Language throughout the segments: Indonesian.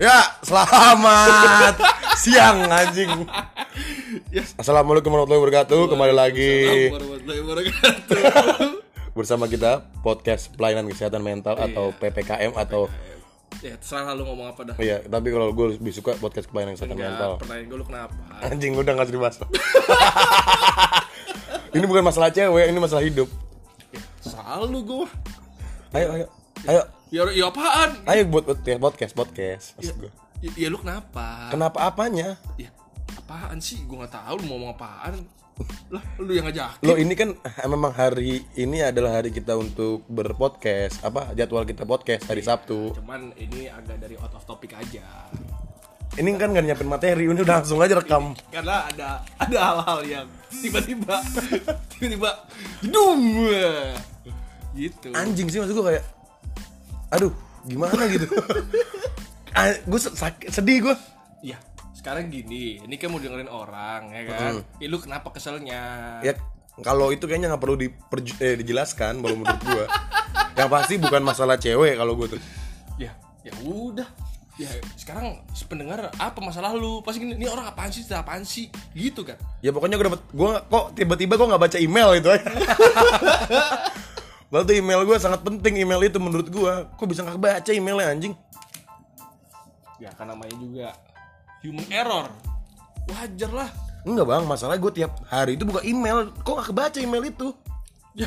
Ya, selamat siang anjing. Assalamualaikum warahmatullahi wabarakatuh. Kembali lagi Warahmatullahi wabarakatuh. bersama kita podcast pelayanan kesehatan mental atau PPKM atau ya terserah lu ngomong apa dah. iya, tapi kalau gue lebih suka podcast pelayanan kesehatan Ya, mental. pertanyaan gue lu kenapa? Anjing udah usah dibahas. ini bukan masalah cewek, ini masalah hidup. Selalu gue. Ayo, ayo, ayo, Ya, ya apaan? ayo buat podcast, podcast, podcast. Maksud gue. Ya, ya lu kenapa? Kenapa apanya? Ya, apaan sih? Gue nggak tahu lu mau ngomong apaan. lah, lu yang ngajak. Lo ini kan eh, memang hari ini adalah hari kita untuk berpodcast. Apa jadwal kita podcast hari Sabtu. Cuman ini agak dari out of topic aja. Ini kan gak nyiapin materi, ini udah langsung aja rekam. Karena ada ada hal-hal yang tiba-tiba tiba-tiba dum gitu. Anjing sih maksud gue kayak aduh, gimana gitu. gue sedih gue. Ya, sekarang gini, ini kan mau dengerin orang, ya kan? Ih, lu kenapa keselnya? Ya kalau itu kayaknya nggak perlu eh, dijelaskan kalau menurut gue. Yang pasti bukan masalah cewek kalau gue tuh. Ya, ya udah. Ya, sekarang pendengar apa masalah lu? Pasti gini, ini orang apaan sih? Apaan sih? Gitu kan? Ya pokoknya gue dapet gue kok tiba-tiba gue nggak baca email itu aja. Tuh email gue sangat penting email itu menurut gue. Kok bisa nggak baca emailnya anjing? Ya, kan namanya juga human error. Wajar lah. Enggak bang, masalahnya gue tiap hari itu buka email. Kok nggak kebaca email itu? Ya,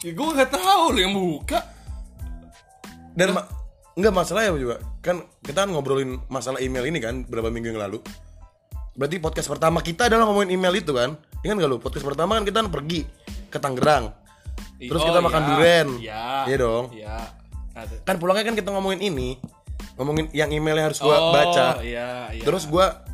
ya gue nggak tahu lu yang buka. Dan ma- enggak masalahnya juga kan kita kan ngobrolin masalah email ini kan berapa minggu yang lalu. Berarti podcast pertama kita adalah ngomongin email itu kan? Ingat gak lu? Podcast pertama kan kita kan pergi ke Tangerang. Terus Oh, kita makan iya. durian. Iya. Iya dong. Iya. Kan pulangnya kan kita ngomongin ini, ngomongin yang emailnya harus gua Oh, baca. Iya, iya. Terus gua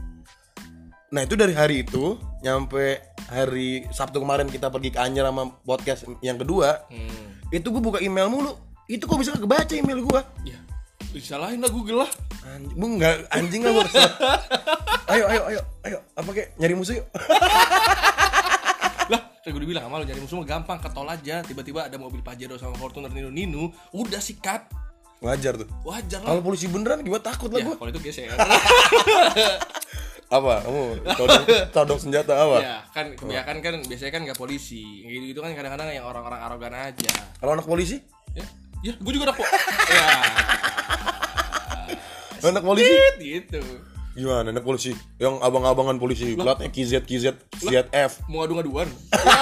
Nah, itu dari hari itu nyampe hari Sabtu kemarin kita pergi ke Anyer sama podcast yang kedua. Hmm. Itu gua buka email mulu. Itu kok bisa kebaca email gua? Ya, disalahin lah Google lah. Anjing, bu nggak anjing lah gua ayo, ayo, ayo, ayo. Apa kayak nyari musuh yuk? kan gue bilang sama lu nyari musuh gampang ke tol aja tiba-tiba ada mobil Pajero sama Fortuner Nino Nino udah sikat Wajar tuh. wajar lah Kalau polisi beneran gimana takut lah ya gua. kalau itu geser Apa? Kamu todong, todong senjata apa? ya kan kebanyakan kan biasanya kan nggak polisi gitu gitu kan kadang-kadang yang orang-orang arogan aja Kalau anak polisi? ya ya gue juga anak po- ya Anak polisi? gitu Gimana anak polisi? Yang abang-abangan polisi, platnya KZ KZ ZF. mau adu-aduan ya.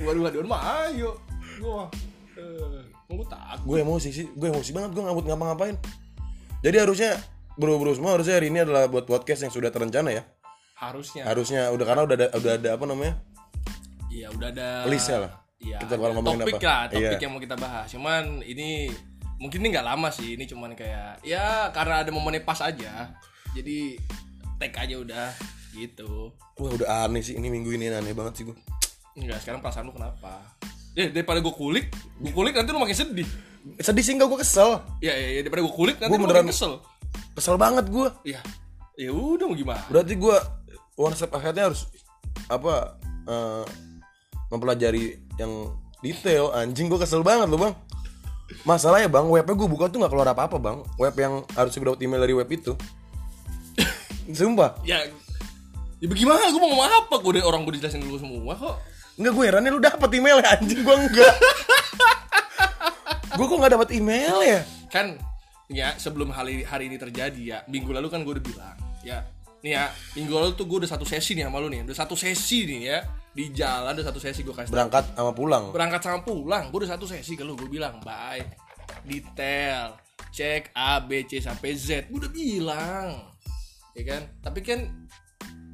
Mau adu-aduan mah ayo. Gua eh, mau gue takut. Gue emosi sih gue emosi banget gue nggak ngapa-ngapain. Jadi harusnya bro-bro semua harusnya hari ini adalah buat podcast yang sudah terencana ya. Harusnya. Harusnya udah karena udah ada udah ada apa namanya? Iya udah ada listnya lah. Iya, kita bakal ada ngomongin topik apa? lah, topik iya yang mau kita bahas. Cuman ini mungkin ini nggak lama sih, ini cuman kayak ya karena ada momennya pas aja. Jadi tag aja udah gitu. wah udah aneh sih ini minggu ini aneh banget sih gue Enggak, sekarang perasaan lu kenapa? Ya daripada gue kulik, gue kulik nanti lu makin sedih. sedih sih enggak gue kesel Ya, ya, ya daripada gue kulik nanti Gua beneran- makin kesel. kesel banget gue Ya, ya udah mau gimana? berarti gue one step aheadnya harus apa eh, mempelajari yang detail anjing gue kesel banget loh bang masalahnya bang webnya gue buka tuh nggak keluar apa apa bang. Web yang harus gue dapat email dari web itu. Sumpah. Ya, ya bagaimana? Gue mau ngomong apa? Gue udah orang gue dijelasin dulu semua kok. Enggak gue herannya lu dapet email ya anjing. Gue enggak Gue kok gak dapet email ya? Kan ya sebelum hari hari ini terjadi ya minggu lalu kan gue udah bilang ya nih ya minggu lalu tuh gue udah satu sesi nih sama lu nih udah satu sesi nih ya di jalan udah satu sesi gue kasih. Berangkat sama pulang? Berangkat sama pulang. Gue udah satu sesi ke lu gue bilang bye. Detail. Cek A B C sampai Z. Gue udah bilang. Ya kan? Tapi kan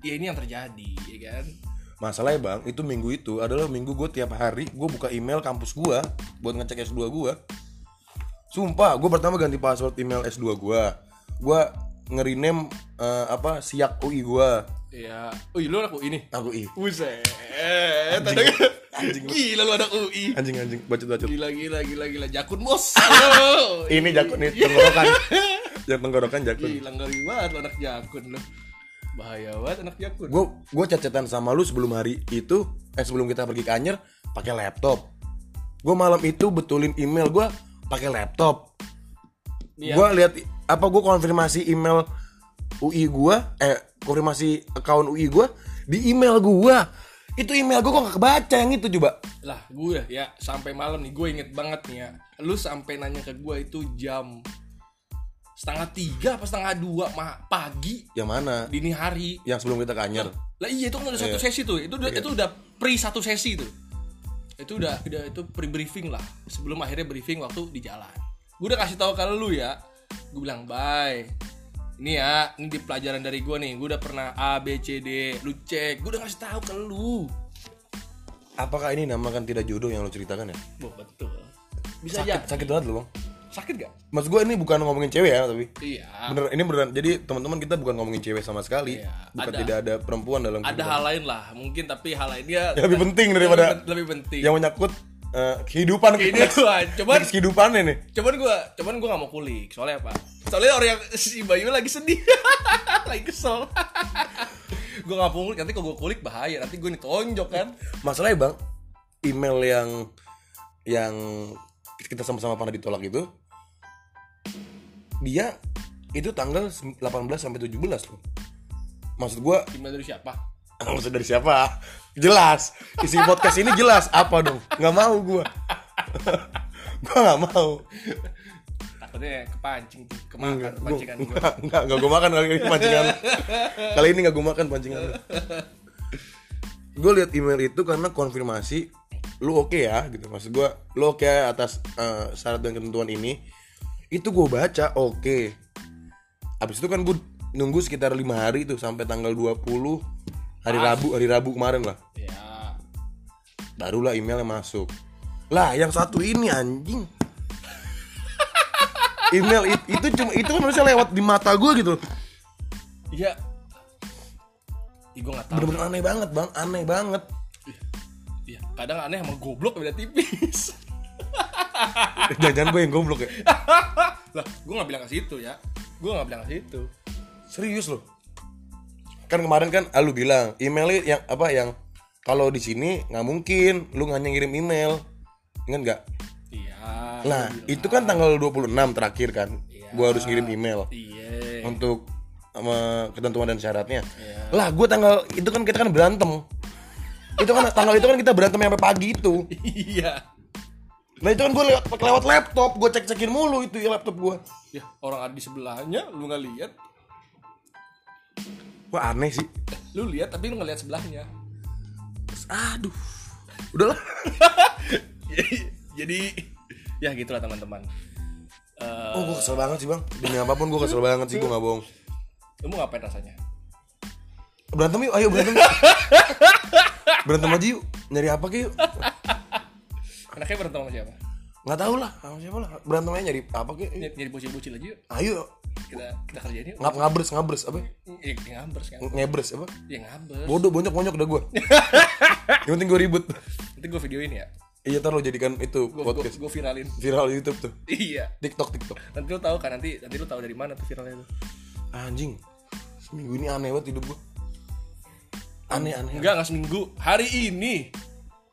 ya ini yang terjadi ya kan? Masalahnya bang itu minggu itu adalah minggu gue tiap hari Gue buka email kampus gue Buat ngecek S2 gue Sumpah gue pertama ganti password email S2 gue Gue nge-rename eh, apa siak UI oh iya lu anak UI nih Aku I Buset, Anjing. anjing, gila lu anak UI. Anjing anjing bacot bacot Gila gila gila gila jakun bos. Halo. Ini jakun nih tenggorokan Yang tenggorokan jakun Gila ngeri banget lu anak jakun lu. Bahaya banget anak jakun. gue gue cecetan sama lu sebelum hari itu eh sebelum kita pergi ke Anyer pakai laptop gue malam itu betulin email gue pakai laptop Iya. gue lihat apa gue konfirmasi email UI gue eh konfirmasi account UI gue di email gue itu email gue kok gak kebaca yang itu coba? Lah gue ya sampai malam nih gue inget banget nih ya. Lu sampai nanya ke gue itu jam setengah tiga apa setengah dua ma pagi yang mana? dini hari. Yang sebelum kita ke Anyer. Lah iya itu kan udah satu Iya. sesi tuh. Itu udah itu udah pre satu sesi tuh. Itu udah udah itu pre briefing lah. Sebelum akhirnya briefing waktu di jalan. Gue udah kasih tahu ke lu ya gue bilang bye. Ini ya ini di pelajaran dari gue nih. Gue udah pernah A B C D. Lu cek gue udah kasih tahu ke lu. Apakah ini namakan tidak jodoh yang lo ceritakan ya? Wah, betul. Bisa sakit aja sakit banget loh bang. Sakit gak Mas gue ini bukan ngomongin cewek ya tapi iya. bener ini beneran jadi teman-teman kita bukan ngomongin cewek sama sekali. Iya, bukan ada. tidak ada perempuan dalam ada kehidupan. hal lain lah mungkin tapi hal lainnya lebih penting daripada- lebih, lebih penting. yang menyangkut eh, kehidupan. Kehidupan. Cuman- Next kehidupannya nih cuman gua cuman gua gak mau kulik. Soalnya apa? Soalnya orang yang si Bayu lagi sedih. Lagi kesel. Gua gak mau kulik. Nanti kalau gua kulik bahaya. Nanti gua ditonjok kan? Masalahnya bang email yang yang kita sama-sama pernah ditolak itu dia itu tanggal 18 sampai 17 loh. Maksud gua email dari siapa maksud dari siapa jelas isi podcast ini jelas apa dong nggak mau gua gua nggak mau takutnya kepancing kemakan Enggak, pancingan gua enggak, enggak, enggak gue makan kali ini pancingan. Kali ini enggak gue makan pancingan. Gue lihat email itu karena konfirmasi lu oke ya gitu. Maksud gue lu oke ya atas eh, syarat dan ketentuan ini. Itu gue baca oke. Habis itu kan gue nunggu sekitar lima hari tuh sampai tanggal 20 hari Rabu hari Rabu kemarin lah. ya Barulah emailnya masuk. Lah yang satu ini anjing. Email it- itu cuma itu kan harusnya lewat di mata gue gitu. iya. Ih, gua gak tahu. Bener-bener aneh banget bang. Aneh banget. Iya, kadang aneh sama goblok beda tipis. Jangan gue yang goblok ya? Lah gua gak bilang ke situ ya. Gua gak bilang ke situ. Serius loh kan kemarin kan ah, lu bilang email yang apa yang kalau di sini nggak mungkin lu hanya ngirim email. Ingat nggak? Iya nah itu kan tanggal 26 terakhir kan Iya. gua harus ngirim email iya. untuk sama ketentuan dan syaratnya. Iya. lah gue tanggal itu kan kita kan berantem. Itu kan tanggal itu kan kita berantem sampai pagi itu. Iya. Nah itu kan gue lewat lewat laptop gue cek cekin mulu itu ya laptop gue ya orang ada di sebelahnya lu nggak lihat wah aneh sih. Lu lihat tapi lu nggak lihat sebelahnya. Aduh. Udahlah. Jadi ya gitulah teman-teman. Eh, Oh gue kesel banget sih bang. Demi apa pun gue kesel banget sih gue gak bohong. Lu mau ngapain rasanya? Berantem yuk ayo berantem. Yuk Berantem aja yuk Nyari apa ke yuk? Enaknya berantem sama siapa? Gak tau lah sama siapa lah. Berantem aja nyari apa ke nyari bocil-bocil aja yuk. Ayo kita kita kerjain yuk Ngap ngabres ngabres apa? Ya, ngambers kan. Ngebres apa? Ya ngambers Bodoh bonyok bonyok udah gue Yang penting gue ribut. Nanti gue videoin ya. Iya ntar lo jadikan itu gue podcast. gue viralin. Viral Youtube tuh. Iya. TikTok TikTok. Nanti lu tahu kan nanti nanti lu tahu dari mana tuh viralnya tuh. Anjing. Seminggu ini aneh banget hidup gue Aneh aneh. Enggak enggak seminggu. Hari ini.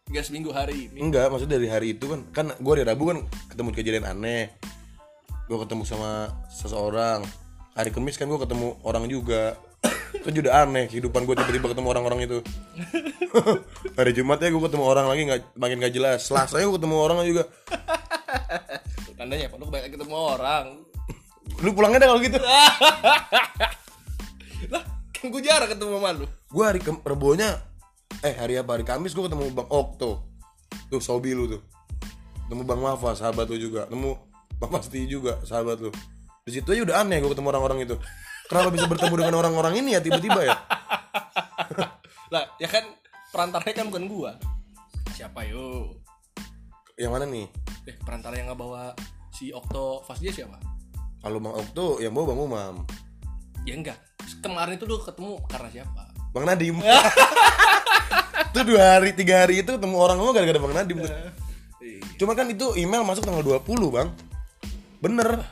Enggak seminggu hari ini. Enggak, maksudnya dari hari itu kan. Kan gue hari Rabu kan ketemu kejadian aneh Gue ketemu sama seseorang. Hari Kamis kan gue ketemu orang juga. Itu juga aneh kehidupan gue tiba-tiba ketemu orang-orang itu. Hari Jumat ya gue ketemu orang lagi nggak makin gak jelas. Selasa gue ketemu orang juga. Tandanya apa? Lu kebanyakan ketemu orang. Lu pulangnya dah kalau gitu. Lah kan gue jarang ketemu sama lu. Gue hari ke Rebonya Eh hari apa? Hari Kamis gue ketemu Bang Okto Tuh. Sobi lu tuh. Ketemu Bang Mafa sahabat lu juga. Ketemu Bang Pasti juga sahabat lu. Di situ aja udah aneh gue ketemu orang-orang itu. Kenapa bisa bertemu dengan orang-orang ini ya tiba-tiba ya? Lah ya kan perantaranya kan bukan gua. Siapa yo? Yang mana nih? eh perantara yang nggak bawa si Okto Fast dia siapa? Kalau Bang Okto yang bawa Bang Umam. Ya enggak. Kemarin itu lu ketemu karena siapa? Bang Nadim. Itu dua hari, tiga hari itu ketemu orang lu gara-gara Bang Nadim tuh. Iya. Cuma kan itu email masuk tanggal 20 bang Bener.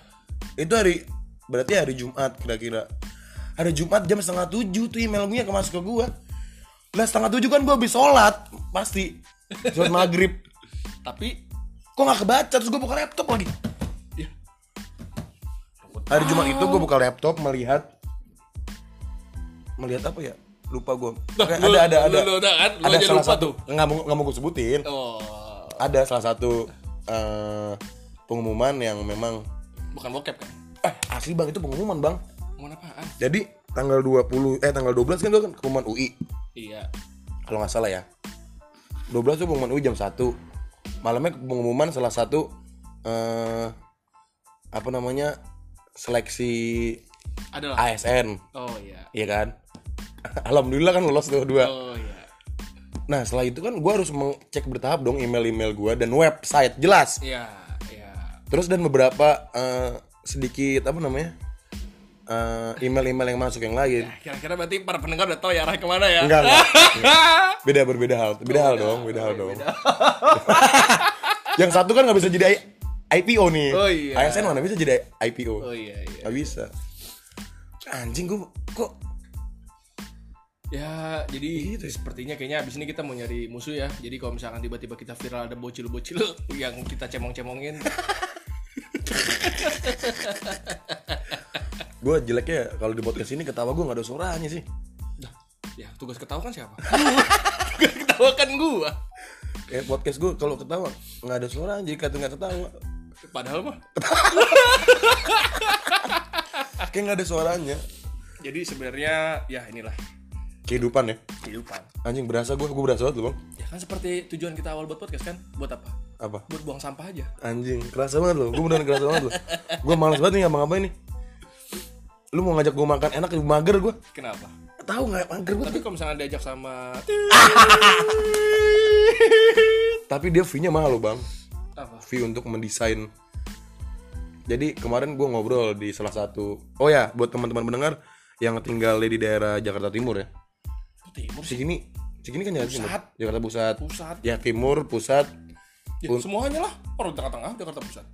Itu hari Berarti hari Jumat kira-kira. Hari Jumat jam setengah tujuh tuh emailnya ke masuk ke gua Lah setengah tujuh kan gua habis sholat Pasti. Sholat maghrib. Tapi Kok gak kebaca? Terus gua buka laptop lagi. Ya gue hari Jumat itu gue buka laptop melihat. Melihat apa ya? Lupa gue. Nah, ada ada ada. lu kan? Lu ada salah lupa satu. tuh. nggak mau nggak mau gue sebutin. Oh, ada salah satu eh, pengumuman yang memang bukan bokep kan? eh asli bang itu pengumuman bang Mau apaan? jadi tanggal 20 eh tanggal 12 kan itu kan pengumuman UI Iya. kalau nggak salah ya 12 tuh pengumuman UI jam 1 malamnya pengumuman salah satu eh apa namanya seleksi Adalah. ASN Oh iya. iya kan alhamdulillah kan lolos tuh dua Oh iya. nah setelah itu kan gue harus mengecek bertahap dong email-email gue dan website jelas iya. Terus dan beberapa eh, sedikit apa namanya eh, email-email yang masuk yang lain Kira-kira berarti para pendengar udah tahu ya arah ke mana ya? enggak enggak beda berbeda hal beda hal dong beda hal dong yang satu kan nggak bisa jadi IPO nih Oh iya. ASN mana bisa jadi IPO Oh iya iya. nggak bisa anjing gue kok Ya, jadi Gitu ya. sepertinya kayaknya abis ini kita mau nyari musuh ya. Jadi kalau misalkan tiba-tiba kita viral ada bocil-bocil yang kita cemong-cemongin, gue jeleknya kalau di podcast ini ketawa gue nggak ada suaranya sih ya tugas ketawa kan siapa? tugas ketawa kan gua. kayak podcast gue kalau ketawa nggak ada suara jadi kata nggak ketawa Padahal mah. kayak nggak ada suaranya Jadi sebenarnya ya inilah kehidupan ya kehidupan. anjing berasa gue gue berasa banget loh bang Ya kan seperti tujuan kita awal buat podcast kan? Buat apa? Apa Buat buang sampah aja. anjing kerasa banget loh gue beneran kerasa banget loh gue malas banget nih ngapa-ngapain nih lu mau ngajak gue makan enak mager gue Kenapa? tahu nggak mager gue Tapi kalau misalnya diajak sama tapi dia fee nya mahal loh bang apa? fee untuk mendesain jadi kemarin gue ngobrol di salah satu oh ya buat teman-teman pendengar yang tinggal di daerah Jakarta Timur ya Timur sih. Cikini Cikini kan Jakarta Timur Pusat. Jakarta Pusat Pusat. ya Timur Pusat Ya, semuanya lah. Orang Jakarta Tengah, Jakarta Pusat.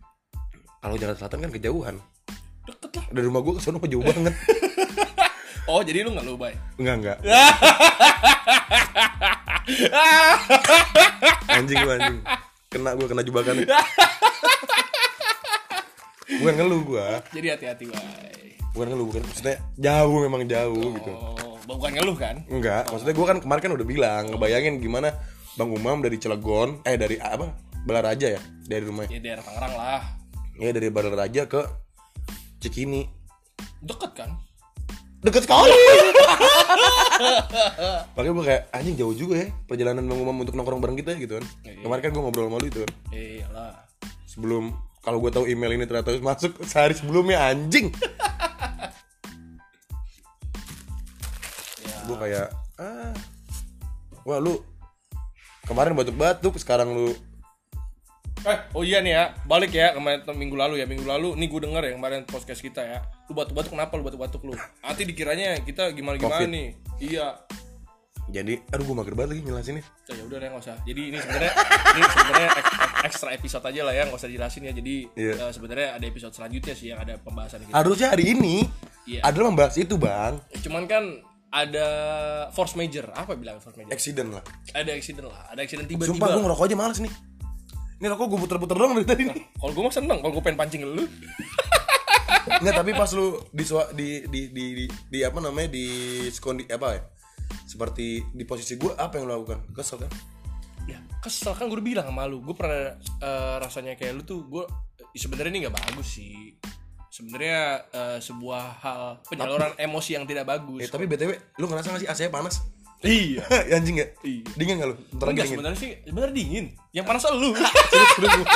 kalau Jakarta Selatan kan kejauhan Deket lah. dari rumah gue ke sana jauh banget Oh, jadi lu nggak lu bay? enggak enggak anjing gue anjing kena gue kena jebakan bukan ngeluh gue Jadi hati-hati bay. bukan ngeluh bukan maksudnya jauh memang jauh gitu Oh, bukan ngeluh kan? enggak maksudnya gue kan kemarin kan udah bilang ngebayangin gimana bang Umam dari Cilegon eh dari apa Balaraja ya dari rumahnya Ya daerah Tangerang lah. ya dari Balaraja ke Cikini Deket kan? deket sekali makanya gue kayak anjing jauh juga ya perjalanan bang Umam untuk nongkrong bareng kita gitu kan Iya. kemarin kan gue ngobrol sama lu itu kan iyalah. sebelum kalau gue tahu email ini ternyata masuk sehari sebelumnya anjing Ya. gue kayak ah wah lu kemarin batuk-batuk sekarang lu Eh, oh iya nih ya, balik ya kemarin minggu lalu ya, minggu lalu nih gue denger ya kemarin podcast kita ya. Lu batuk-batuk kenapa lu batuk-batuk lu? Nanti dikiranya kita gimana-gimana Covid. nih. Iya. jadi aduh gue mager banget lagi ngelasinnya Ya ya udah deh nggak usah. Jadi ini sebenarnya ini sebenarnya ek- ek- ekstra episode aja lah ya, nggak usah dijelasin ya. Jadi Iya. eh, sebenarnya ada episode selanjutnya sih yang ada pembahasan gitu. harusnya hari ini Iya. adalah membahas itu bang Cuman kan ada force major, apa bilang force major? accident lah Ada accident lah, ada accident sumpah gue tiba-tiba. ngerokok aja males nih ini rokok gue puter-puter doang dari tadi nih Kalau gue mah seneng, kalau gue pengen pancing lu. Enggak, tapi pas lu di di di di, di, di apa namanya di skondi apa ya? Seperti di posisi gue apa yang lu lakukan? Kesel kan? ya kesel kan gue udah bilang sama lu gue pernah eh, rasanya kayak lu tuh gue sebenarnya ini nggak bagus sih sebenarnya eh, sebuah hal penyaluran emosi yang tidak Eh, bagus tapi BTW, lu ngerasa gak sih AC panas? Iya. Anjing gak? Iya. Dingin gak lu? Ntar lagi dingin. sebenarnya sih sebenarnya dingin. Yang panas lu. Serius, serius gue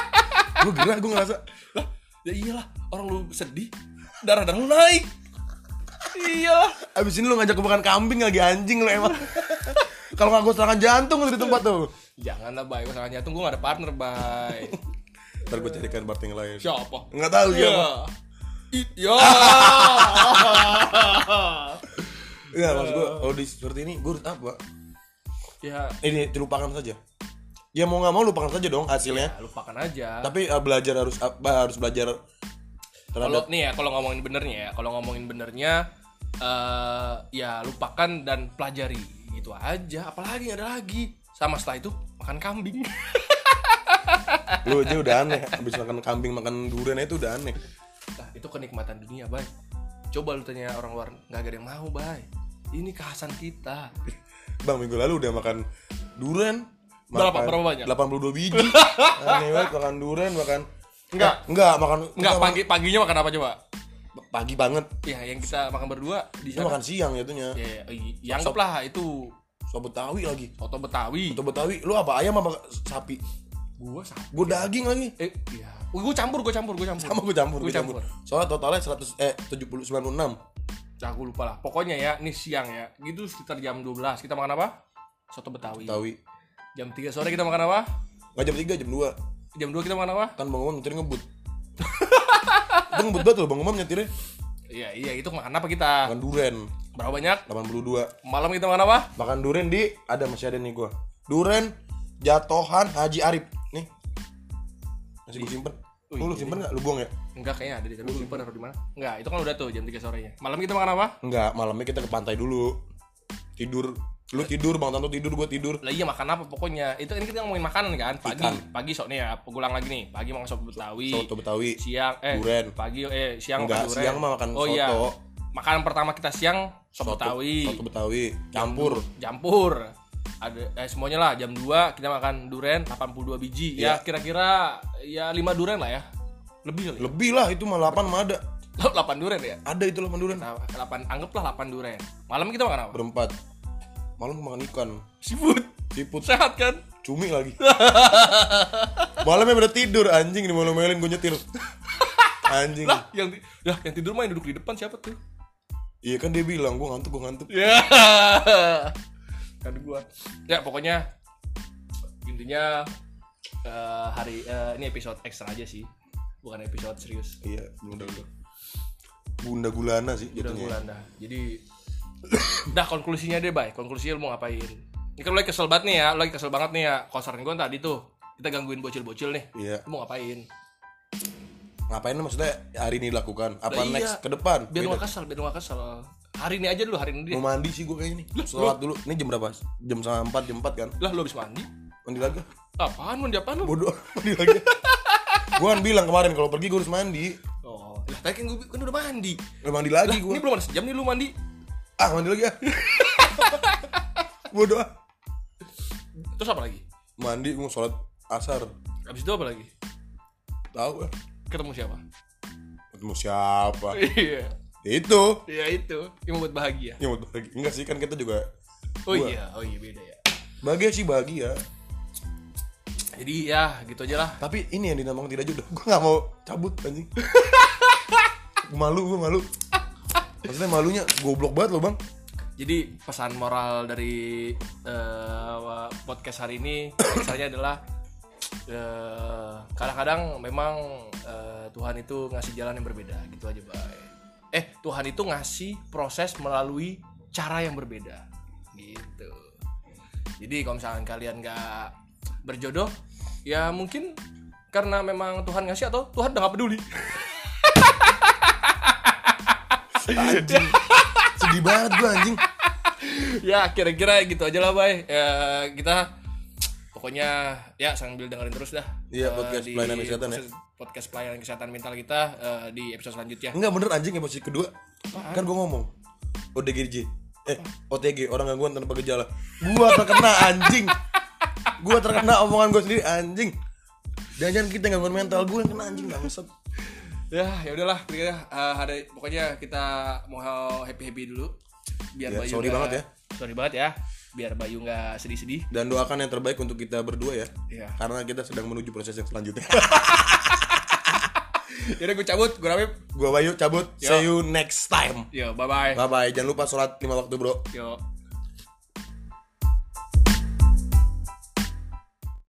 Gue gila, gue ngerasa. Lah ya iyalah orang lu sedih darah darah lu naik. Iyalah. Abis ini lu ngajak makan kambing lagi anjing lu emang. Kalau gak gue serangan jantung lu di tempat tuh. Jangan lah bay. Gue sangat jantung gue gak ada partner bay. Ntar gue carikan part yang lain. Siapa? Nggak tahu Iya. siapa I- ya Enggak, maksud gue kalau di seperti ini gue harus apa? ya. Ini dilupakan saja. Ya mau gak mau lupakan saja dong hasilnya. Ya, lupakan aja. Tapi uh, belajar harus apa harus belajar kalau nih ya kalau ngomongin benernya ya kalau ngomongin benernya eh ya lupakan dan pelajari. Gitu aja apalagi nggak ada lagi. Sama setelah itu makan kambing. Lu aja udah aneh habis makan kambing makan durian itu udah aneh. Nah, itu kenikmatan dunia bay. Coba lu tanya orang luar nggak ada yang mau bay ini kekhasan kita. Bang minggu lalu udah makan durian. Berapa- berapa banyak? 82 biji. Aneh banget makan durian makan Enggak. Eh, Enggak makan nggak kita pagi paginya makan apa coba? Pagi banget. Ya yang kita makan berdua di sana. makan siang jatuhnya. Ya, i- ya anggaplah itu. Soto Betawi lagi. Soto betawi. Soto Betawi. Lu apa ayam apa sapi? gua sama Gue daging lagi. Eh iya. Gue campur gue campur gue campur. Sama gue campur, gue campur. campur. Soalnya totalnya 100 eh 70 96. Nah, gue lupa lah. Pokoknya ya, ini siang ya. Gitu sekitar jam 12. Kita makan apa? Soto Betawi. Betawi. Jam 3 sore kita makan apa? Enggak jam 3, jam 2. Jam 2 kita makan apa? Kan Bang Umam nyetir ngebut. Itu ngebut banget loh Bang Umam nyetirnya. Iya, iya, itu makan apa kita? Makan duren Berapa banyak? 82. Malam kita makan apa? Makan duren di ada masih ada nih gua. Duren jatohan Haji Arif. Nih. Masih gue simpen. Oh, Lu, lu iya. simpen gak? Lu buang ya? Enggak kayaknya ada di tapi simpan atau di mana? Enggak, itu kan udah tuh jam 3 sorenya. Malam kita makan apa? Enggak, malamnya kita ke pantai dulu. Tidur. Lu tidur, Bang Tanto tidur, gua tidur. Lah iya makan apa pokoknya. Itu ini kita ngomongin makanan kan. Pagi, Ikan. pagi sok nih ya, pulang lagi nih. Pagi makan soto Betawi. Soto Betawi. Siang eh Duren. pagi eh siang Enggak, duren. siang mah makan oh, Iya. soto. Makanan pertama kita siang soto, Betawi. Soto Betawi. Campur. campur ada eh semuanya lah jam 2 kita makan duren 82 biji Iya. ya kira-kira ya 5 duren lah ya lebih kali ya? Lebih lah itu mah 8 mah ada. 8 duren ya Ada itu 8 duren. nah, 8 anggaplah 8 duren malam kita makan apa Berempat. Malam makan ikan. seafood Siput sehat kan cumi lagi. Malamnya udah tidur anjing di malam-malam gue nyetir. Anjing. lah yang lah yang tidur yang duduk di depan siapa tuh Iya kan dia bilang gua ngantuk, gua ngantuk. ya kan gua ya pokoknya intinya eh, hari eh, ini episode ekstra aja sih bukan episode serius Iya, bunda udah. Bunda gulana sih udah jatuhnya. bulan dah jadi dah konklusinya deh bay konklusinya lu mau ngapain ini kan lu lagi kesel banget nih ya lu lagi kesel banget nih ya kosaran gue tadi tuh kita gangguin bocil-bocil nih Iya. lu mau ngapain Ngapain maksudnya hari ini dilakukan? Apa iya. next ke depan? biar lu Beda. gak kesel biar lu gak kesel hari ini aja dulu hari ini deh Mau mandi sih gua kayaknya nih. Sholat dulu. Ini jam berapa? Jam setengah empat, jam empat kan? lah lu habis mandi Mandi lagi. apaan mandi apaan lu Bodoh, mandi lagi. gua kan bilang kemarin kalau pergi gua harus mandi. oh lah tadi kan gue kan udah mandi Lah mandi lagi gua. ini belum ada sejam nih lu mandi Ah, mandi lagi ah. Bodoh. terus apa lagi Mandi gua sholat asar. habis itu apa lagi Tahu ah. ketemu siapa Ketemu siapa? iya Itu. iya itu yang membuat bahagia Ya mau lagi. Enggak sih kan kita juga oh Gua. iya oh iya beda ya bahagia sih bahagia. jadi ya gitu aja lah Tapi ini yang dinamakan tidak jodoh. Gue gak mau cabut anjing. Gua malu, gue malu. Maksudnya malunya goblok banget loh bang. Jadi pesan moral dari eh, podcast hari ini misalnya adalah eh, kadang-kadang memang eh, Tuhan itu ngasih jalan yang berbeda gitu aja bay. Eh Tuhan itu ngasih proses melalui cara yang berbeda gitu. Jadi kalau misalkan kalian nggak berjodoh ya mungkin karena memang Tuhan ngasih atau Tuhan udah gak peduli. Anjing. Sedih banget gue anjing. ya kira-kira gitu aja lah bay ya, kita pokoknya ya sambil dengerin terus dah Iya, Eh, podcast pelayanan kesehatan ya. podcast, pelayanan kesehatan mental kita eh, di episode selanjutnya Enggak bener anjing episode kedua. Kan gue ngomong. ODGJ. Eh, OTG orang gangguan tanpa gejala. Gua terkena anjing. Gua terkena omongan gue sendiri anjing. Jangan-jangan kita gangguan mental gue yang kena anjing bangsat. ya ya udahlah kira-kira eh, ada pokoknya kita mau happy happy dulu biar Ya, sorry nggak- banget ya. sorry banget ya biar Bayu nggak sedih-sedih Dan doakan yang terbaik untuk kita berdua ya. ya Karena kita sedang menuju proses yang selanjutnya. yaudah gue cabut gue Ramip gua Bayu cabut. Yo. See you next time. yo bye bye Bye bye. Jangan lupa sholat lima waktu bro. yo